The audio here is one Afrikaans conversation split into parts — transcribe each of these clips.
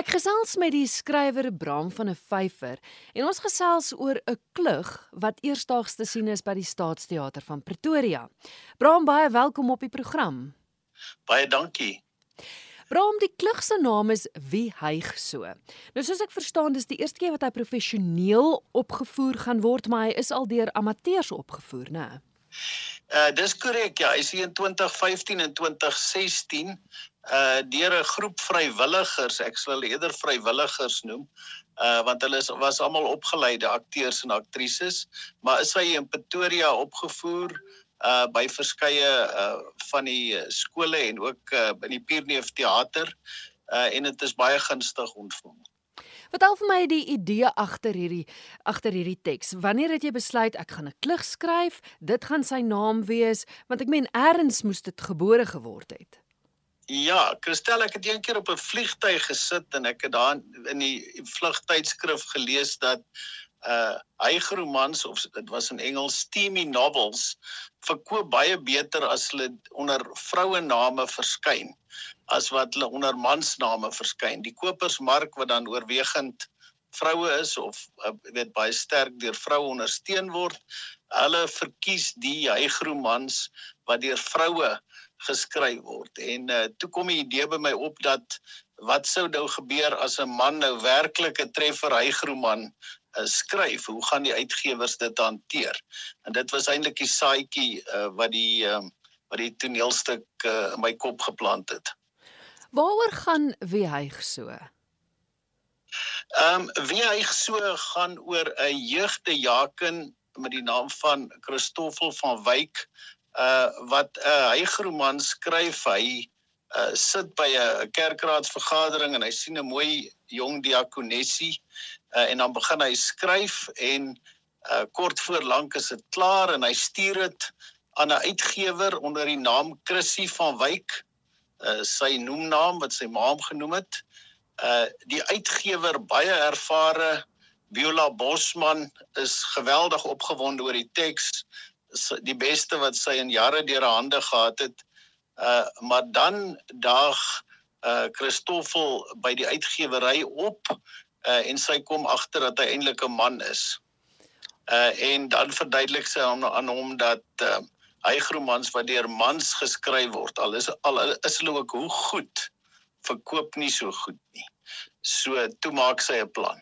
Ek gesels met die skrywer Bram van 'n Vyfer en ons gesels oor 'n klug wat eersdaags te sien is by die Staatsteater van Pretoria. Bram, baie welkom op die program. Baie dankie. Bram, die klug se naam is Wie hyg so. Nou soos ek verstaan, dis die eerste keer wat hy professioneel opgevoer gaan word, maar hy is al deur amateurs opgevoer, né? Uh dis korrek ja, hy is in 2015 en 2016 uh deur 'n groep vrywilligers, ek sal hulle eerder vrywilligers noem, uh want hulle is, was almal opgeleide akteurs en aktrises, maar is hy in Pretoria opgevoer uh by verskeie uh van die skole en ook uh in die Pierneef teater uh en dit is baie gunstig ontvang. Vertel vir my die idee agter hierdie agter hierdie teks. Wanneer het jy besluit ek gaan 'n klug skryf? Dit gaan sy naam wees, want ek meen eers moes dit gebore geword het. Ja, Christel, ek het een keer op 'n vliegtyg gesit en ek het daar in die vlugtydskrif gelees dat uh hygromans of dit was in Engels steamy novels verkoop baie beter as hulle onder vrouename verskyn as wat hulle onder mansname verskyn. Die kopersmark wat dan oorwegend vroue is of uh, weet baie sterk deur vroue ondersteun word, hulle verkies die hygromans wat deur vroue geskryf word. En uh, toe kom die idee by my op dat wat sou nou gebeur as 'n man nou werklik 'n treffer hygroman uh, skryf? Hoe gaan die uitgewers dit hanteer? En dit was eintlik die saaitjie uh, wat die uh, wat die toneelstuk uh, in my kop geplant het. Waaroor gaan wie hyg so? Ehm um, wie hyg so gaan oor 'n jeugdejaken met die naam van Christoffel van Wyk uh wat 'n uh, hygroman skryf hy uh sit by 'n kerkraadsvergadering en hy sien 'n mooi jong diakonessie uh en dan begin hy skryf en uh kort voor lank is dit klaar en hy stuur dit aan 'n uitgewer onder die naam Chrissy van Wyk uh sy noemnaam wat sy ma hom genoem het uh die uitgewer baie ervare Viola Bosman is geweldig opgewonde oor die teks die beste wat sy in jare deur haar hande gehad het. Uh maar dan daag uh Christoffel by die uitgewery op uh en sy kom agter dat hy eintlik 'n man is. Uh en dan verduidelik sy aan, aan hom dat uh hy gromans wat deur mans geskryf word al is al is hulle ook hoe goed verkoop nie so goed nie. So toe maak sy 'n plan.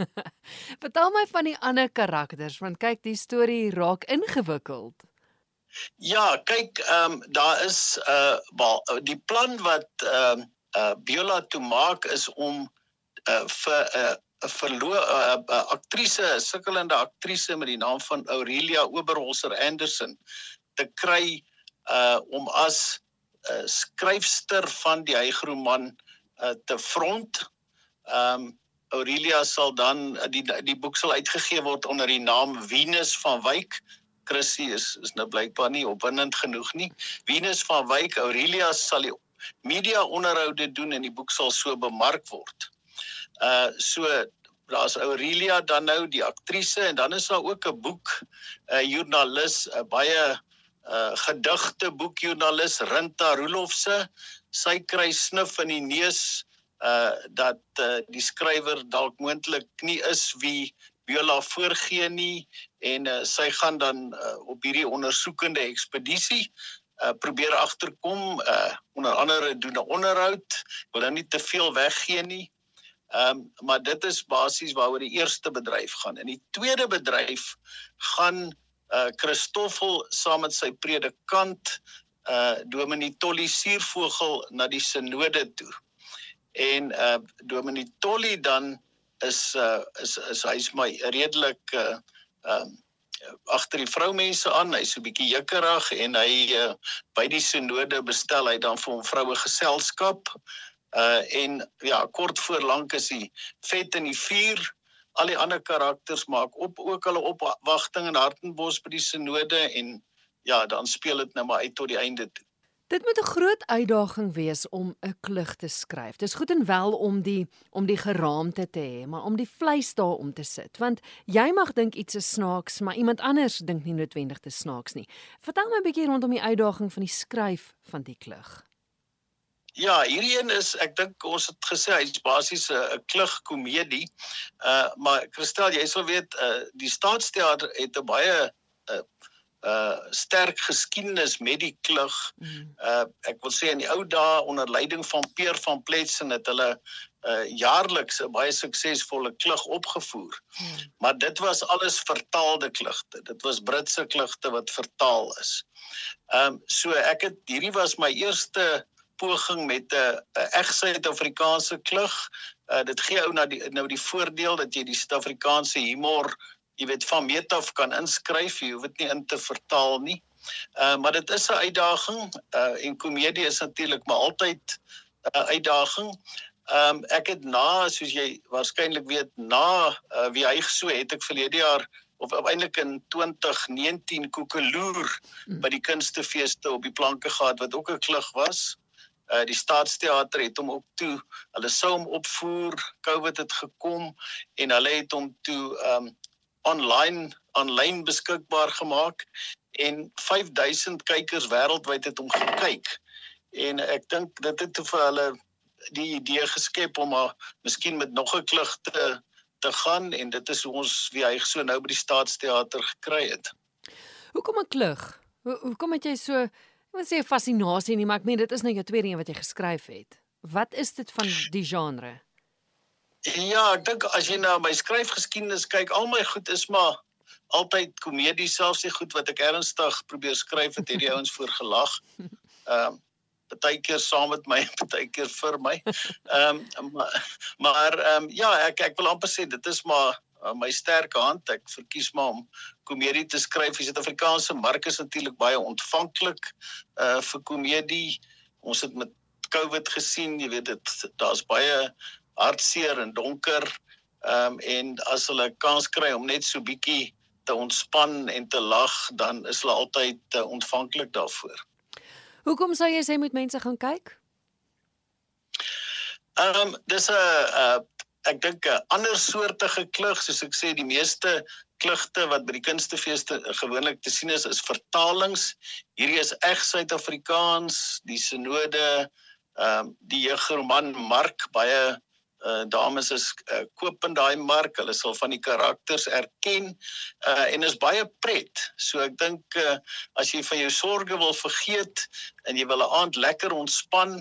Vertel my van die ander karakters want kyk die storie raak ingewikkeld. Ja, kyk, ehm um, daar is 'n uh, uh, die plan wat ehm uh, uh, Biola toe maak is om uh, vir 'n uh, 'n verloor 'n uh, uh, aktrise, 'n sukkelende aktrise met die naam van Aurelia Oberholzer Anderson te kry uh om as 'n uh, skryfster van die hygroman uh, te front. Um, Aurelia sal dan die die boek sal uitgegee word onder die naam Venus van Wyk. Chrissy is is nou blykbaar nie opwindend genoeg nie. Venus van Wyk, Aurelia sal die media onderhoude doen en die boek sal so bemark word. Uh so daar's Aurelia dan nou die aktrise en dan is daar ook 'n boek 'n joernalis 'n baie uh gedigte boekjoernalis Rinta Roelofse. Sy kry snif in die neus uh dat uh, die skrywer dalk moontlik nie is wie Viola voorgee nie en uh, sy gaan dan uh, op hierdie ondersoekende ekspedisie uh probeer agterkom uh onder andere doen 'n onderhoud wil nou nie te veel weggee nie. Ehm um, maar dit is basies waaroor die eerste bedryf gaan. In die tweede bedryf gaan uh Christoffel saam met sy predikant uh Dominee Tolly Suurvogel na die sinode toe. En uh Dominee Tolly dan is uh is is hy's my redelik uh um agter die vroumense aan. Hy's so 'n bietjie jukkerig en hy uh, by die sinode bestel hy dan vir hom vroue geselskap uh en ja kort voor lank is hy vet in die vuur al die ander karakters maak op ook hulle opwagting in Hartenbos by die sinode en ja dan speel dit nou maar uit tot die einde toe Dit moet 'n groot uitdaging wees om 'n klug te skryf. Dis goed en wel om die om die geraamte te hê, maar om die vleis daar om te sit, want jy mag dink iets is snaaks, maar iemand anders dink nie noodwendig dit snaaks nie. Vertel my 'n bietjie rondom die uitdaging van die skryf van die klug. Ja, hierdie een is ek dink ons het gesê hy's basies 'n klug komedie. Uh maar Christel, jy sal weet uh die Staatsteater het 'n baie uh uh sterk geskiedenis met die klug. Mm. Uh ek wil sê in die ou dae onder leiding van Peer van Pletsen het hulle uh jaarliks 'n baie suksesvolle klug opgevoer. Mm. Maar dit was alles vertaalde klugte. Dit was Britse klugte wat vertaal is. Ehm um, so ek het hierdie was my eerste poging met 'n reg Suid-Afrikaanse klug. Uh dit gee ou nou die nou die voordeel dat jy die Suid-Afrikaanse humor jy weet van meet af kan inskryf, jy hoef dit nie in te vertaal nie. Uh maar dit is 'n uitdaging. Uh en komedie is natuurlik maar altyd 'n uh, uitdaging. Ehm um, ek het na soos jy waarskynlik weet na uh, wie hy geso het ek verlede jaar of eintlik in 2019 Koekeloer mm. by die kunstefeeste op die planke gehad wat ook 'n klug was. Uh die Staatsteater het hom ook toe, hulle sou hom opvoer, COVID het gekom en hulle het hom toe um, online aanlyn beskikbaar gemaak en 5000 kykers wêreldwyd het hom gekyk. En ek dink dit het vir hulle die idee geskep om maar miskien met nog 'n klug te te gaan en dit is hoe ons wie hy so nou by die Staatsteater gekry het. Hoekom 'n klug? Hoe hoekom het jy so wil sê fascinasie nie, maar ek meen dit is nou jou tweede een wat jy geskryf het. Wat is dit van die genre? Ja, ek dink as jy na my skryfgeskiedenis kyk, al my goed is maar altyd komedie selfs die goed wat ek ernstig probeer skryf het hierdie ouens voor gelag. Ehm um, partykeer saam met my, partykeer vir my. Ehm um, maar maar ehm um, ja, ek ek wil amper sê dit is maar uh, my sterke hand. Ek verkies maar om komedie te skryf. Die Suid-Afrikaanse mark is natuurlik baie ontvanklik uh vir komedie. Ons het met COVID gesien, jy weet dit daar's baie hartseer en donker. Ehm um, en as hulle kans kry om net so bietjie te ontspan en te lag, dan is hulle altyd uh, ontvanklik daarvoor. Hoekom sou jy sê moet mense gaan kyk? Ehm um, dis 'n uh, ek dink 'n ander soortige klug, soos ek sê, die meeste klugte wat by die kunstefeeste gewoonlik te sien is, is vertalings. Hierdie is reg Suid-Afrikaans, die sinode, ehm um, die jeugroman Mark baie uh dames is uh, koop in daai mark. Hulle sal van die karakters erken uh en is baie pret. So ek dink uh as jy van jou sorges wil vergeet en jy wil 'n aand lekker ontspan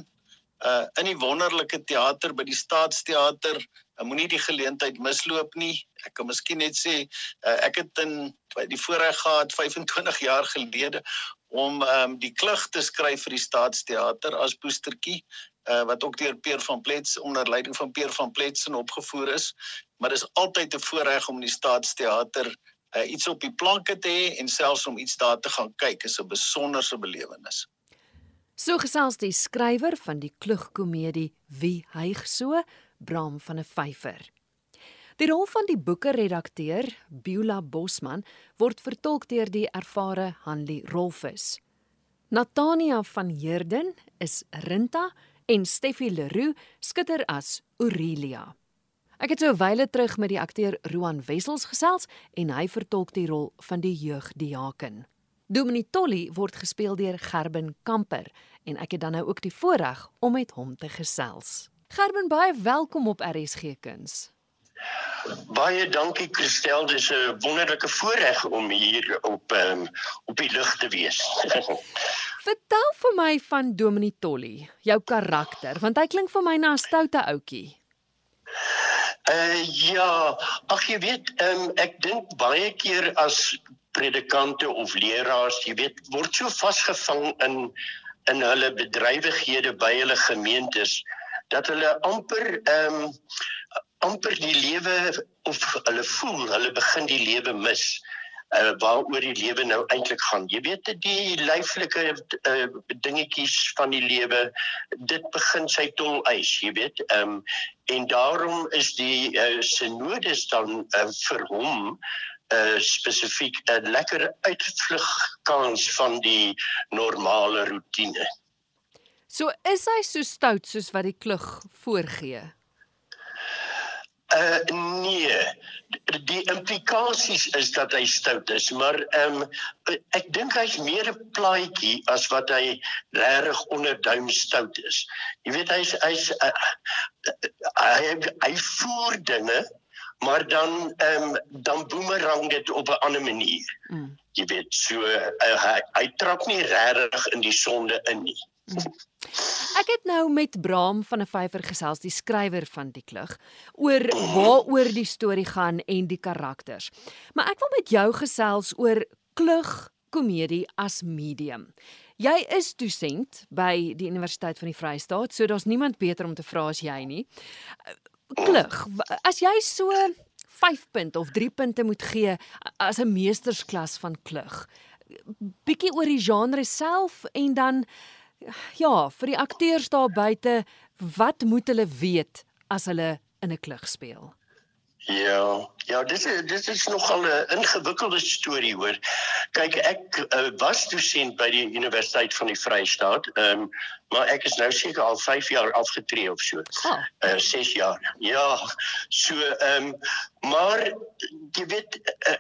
uh in die wonderlike teater by die Staatsteater, moenie die geleentheid misloop nie. Ek kan miskien net sê uh, ek het in die voorreg gehad 25 jaar gelede om um, die klug te skryf vir die Staatsteater as poestertjie uh, wat ook deur Peer van Plets onder leiding van Peer van Pletsen opgevoer is. Maar dis altyd 'n voorreg om die Staatsteater uh, iets op die planke te hê en selfs om iets daar te gaan kyk is 'n besonderse belewenis. So gesels die skrywer van die klugkomedie Wie hyg so, Bram van 'n Vyver. Die rol van die boeke-redakteur, Beulah Bosman, word vertolk deur die ervare Hanlie Rolfus. Natania van Heerden is Rinta en Steffie Leroux skitter as Aurelia. Ek het so 'n wyle terug met die akteur Roan Wessels gesels en hy vertolk die rol van die jeugdiaken. Dominic Tolly word gespeel deur Gerben Kamper en ek het dan nou ook die voorreg om met hom te gesels. Gerben, baie welkom op RSG Kuns. Baie dankie Christel, dis 'n wonderlike voorreg om hier op um, op die lug te wees. Vertel vir my van Dominic Tolly, jou karakter, want hy klink vir my na 'n stoute ouetjie. Uh ja, ag jy weet, um, ek dink baie keer as predikante of leraars, jy weet, word so vasgevang in in hulle bedrywighede by hulle gemeentes dat hulle amper ehm um, amper die lewe of hulle voel hulle begin die lewe mis uh, waaroor die lewe nou eintlik gaan. Jy weet die lyflike uh, dingetjies van die lewe dit begin sy tol eis, jy weet. Ehm um, en daarom is die uh, synodes dan uh, vir hom uh, spesifiek 'n lekker uitvlug kans van die normale rotine. So is hy so stout soos wat die klug voorgee. Uh nee. Die implikasies is dat hy stout is, maar ehm um, ek dink hy's meer 'n plaatjie as wat hy regtig onderduim stout is. Jy weet hy's hy's uh, hy hy voer dinge maar dan ehm um, dan boomerang dit op 'n ander manier. Mm. Jy weet, so uh, hy hy trap nie regtig in die sonde in nie. Mm. Ek het nou met Braam van 'n vyfer gesels, die skrywer van die klug, oor waaroor die storie gaan en die karakters. Maar ek wil met jou gesels oor klug komedie as medium. Jy is dosent by die Universiteit van die Vrystaat, so daar's niemand beter om te vra as jy nie klug. As jy so 5 punt of 3 punte moet gee as 'n meestersklas van klug. Bietjie oor die genre self en dan ja, vir die akteurs daar buite, wat moet hulle weet as hulle in 'n klug speel? Ja, ja, dit is dit is nogal 'n ingewikkelde storie hoor. Kyk, ek uh, was dosent by die Universiteit van die Vrystaat. Ehm, um, maar ek is nou seker al 5 jaar afgetree of so. Oh. Uh 6 jaar. Ja. So ehm um, maar jy weet uh,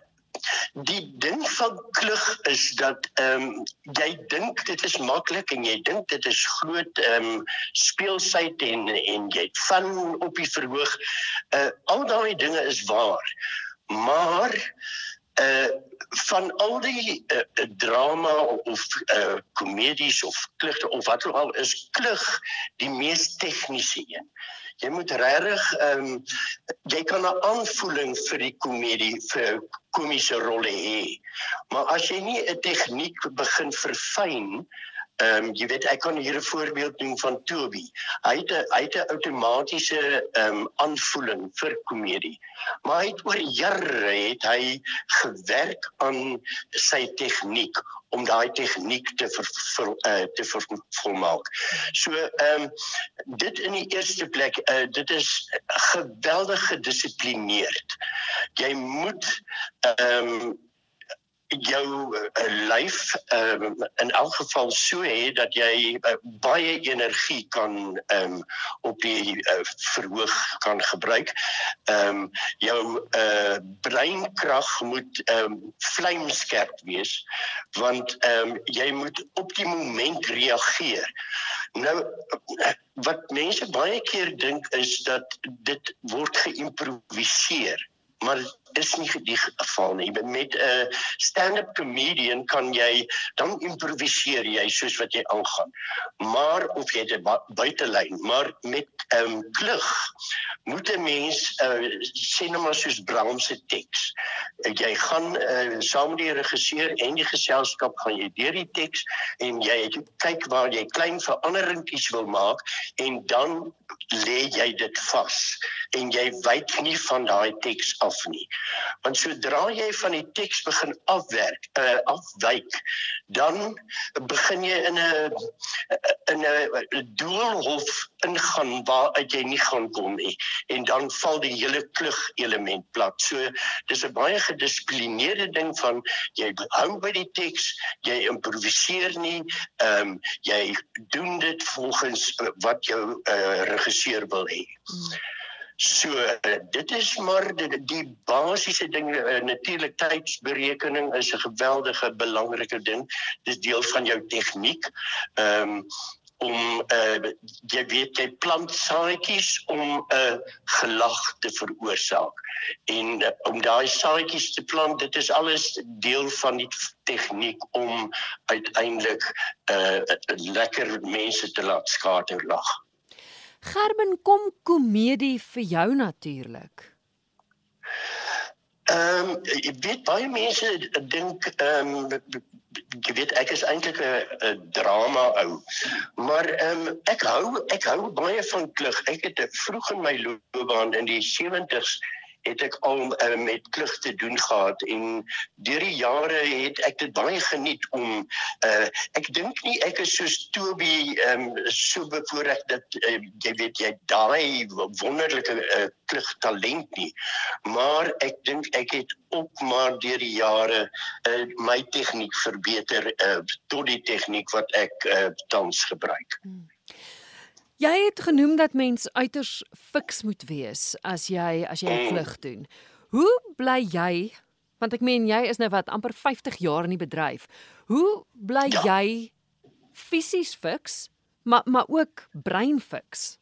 die ding van klug is dat ehm um, jy dink dit is maklik en jy dink dit is groot ehm um, speelsheid en en jy het van op die verhoog. Uh al daai dinge is waar. Maar uh van al die uh, drama of uh komedies of klugte of wat ook al is klug die mees tegniese een jy moet regtig ehm um, jy kan 'n aanvoeling vir die komedie vir komiese rolle hê. Maar as jy nie 'n tegniek begin verfyn Ehm um, jy weet ek kan hier 'n voorbeeld doen van Toby. Hy het 'n hy het 'n outomatiese ehm um, aanvoeling vir komedie. Maar hy het oor jare het hy gewerk aan sy tegniek om daai tegniek te ver, ver, uh, te ver, volmaak. So ehm um, dit in die eerste plek uh, dit is geweldig gedissiplineerd. Jy moet ehm um, jou uh, lyf um, in elk geval so hê dat jy uh, baie energie kan um, op die uh, verhoog kan gebruik. Ehm um, jou uh, breinkrag moet ehm um, vlamskerp wees want ehm um, jy moet op die moment reageer. Nou wat mense baie keer dink is dat dit word geïmproviseer maar is nie die geval nie. Met 'n uh, stand-up comedian kan jy dan improviseer jy soos wat jy aangaan. Maar of jy dit buitelyn, maar met 'n um, ehm, klug moet 'n mens uh, sê nou maar soos Brown se teks. Uh, jy gaan uh, saam met die regisseur en die geselskap gaan jy deur die teks en jy kyk waar jy klein veranderingkies wil maak en dan lê jy dit vas en jy wyk nie van daai teks af nie. Want sodra jy van die teks begin afwerk, uh, afwyk, dan begin jy in 'n in 'n doelhof ingaan waar uit jy nie gaan kom nie en dan val die hele klug element plat. So dis 'n baie gedissiplineerde ding van jy hou by die teks, jy improviseer nie, ehm um, jy doen dit volgens wat jou uh, regisseur wil hê. Hmm. So dit is maar die, die basiese dinge uh, natuurlik tydsberekening is 'n geweldige belangrike ding. Dis deel van jou tegniek. Ehm um, om uh, jy weet jy plant saadjies om 'n uh, gelag te veroorsaak. En uh, om daai saadjies te plant, dit is alles deel van die tegniek om uiteindelik uh, lekker mense te laat skater lag. Gerben kom komedie vir jou natuurlik. Ehm um, ek weet baie mense dink ehm um, jy weet ek is eintlik 'n drama ou. Maar ehm um, ek hou ek hou baie van klug. Ek het vroeg in my loopbaan in die 70's het ek al uh, met klug te doen gehad en deur die jare het ek dit baie geniet om uh, ek dink nie ek is so Toby um, so bevoorreg dat uh, jy weet jy daai wonderlike uh, klug talent nie maar ek dink ek het ook maar deur die jare uh, my tegniek verbeter uh, tot die tegniek wat ek uh, tans gebruik. Hmm. Jy het genoem dat mens uiters fiks moet wees as jy as jy 'n klug doen. Hoe bly jy? Want ek meen jy is nou wat amper 50 jaar in die bedryf. Hoe bly ja. jy fisies fiks, maar maar ook brein fiks?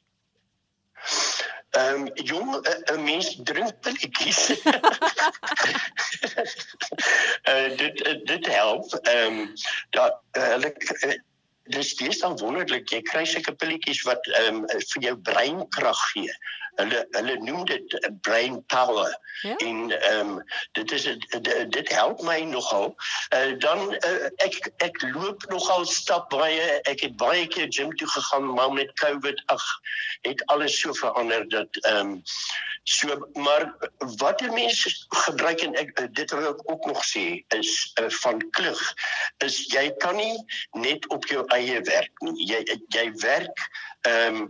Ehm um, jong 'n mens drink pilletjies. uh, dit dit help. Ehm um, dat hulle uh, dis dis dan wonderlik. Jy kry seker pilletjies wat ehm um, vir jou breinkrag gee hulle hulle noem dit brain power. Ja? en ehm um, dit is dit help my nogal. Uh, dan uh, ek ek loop nogal stap baie. Ek het baie keer gym toe gegaan maar met covid ag het alles so verander dat ehm um, so maar wat mense gebruik en ek dit wil ek ook nog sê is uh, van klug is jy kan nie net op jou eie werk nie. Jy jy werk ehm um,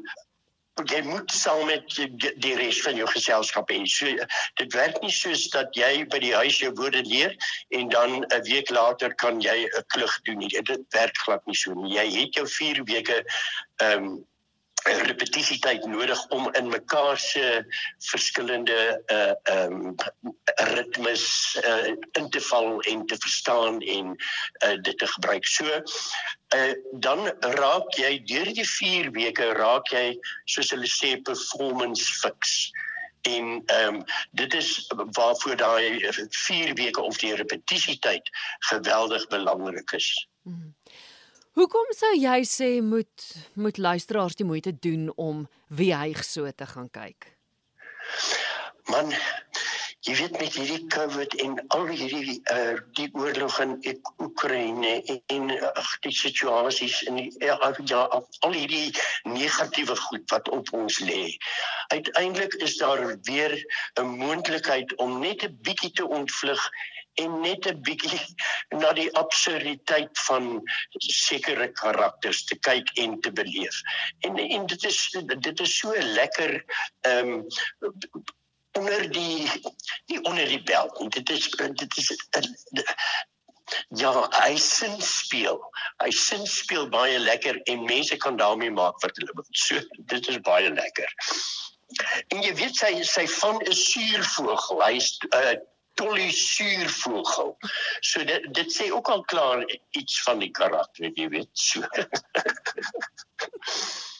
jy moet saam met die res van jou geselskap hê. So dit werk nie soos dat jy by die huis jou woorde leer en dan 'n week later kan jy 'n klug doen nie. Dit werk glad nie so nie. Jy het jou 4 weke ehm um, repetisietyd nodig om in mekaar se verskillende uh um ritmes uh in te val en te verstaan en uh dit te gebruik. So uh dan raak jy deur die 4 weke raak jy soos hulle sê performance fix. En ehm um, dit is waarvoor daai 4 weke of die repetisietyd geweldig belangrik is. Mm -hmm. Hoekom sou jy sê moet moet luisteraars die moeite doen om wie hy so te gaan kyk? Man, jy weet met hierdie COVID en al hierdie uh die oorlog in Oekraïne en ag die situasies in die ja, ja al hierdie negatiewe goed wat op ons lê. Uiteindelik is daar weer 'n moontlikheid om net 'n bietjie te ontvlug en net 'n bietjie na die absurditeit van sekere karakters te kyk en te beleef. En en dit is dit is so lekker ehm um, onder die die onder die belt. Dit is dit is ja, hy sin speel. Hy sin speel baie lekker en mense kan daarmee maak wat hulle wil. So dit is baie lekker. En jy weet sy sy van 'n suurvogel. Hy uh, tolisuurvogel. So dit dit sê ook al klaar iets van die karakter, jy weet so.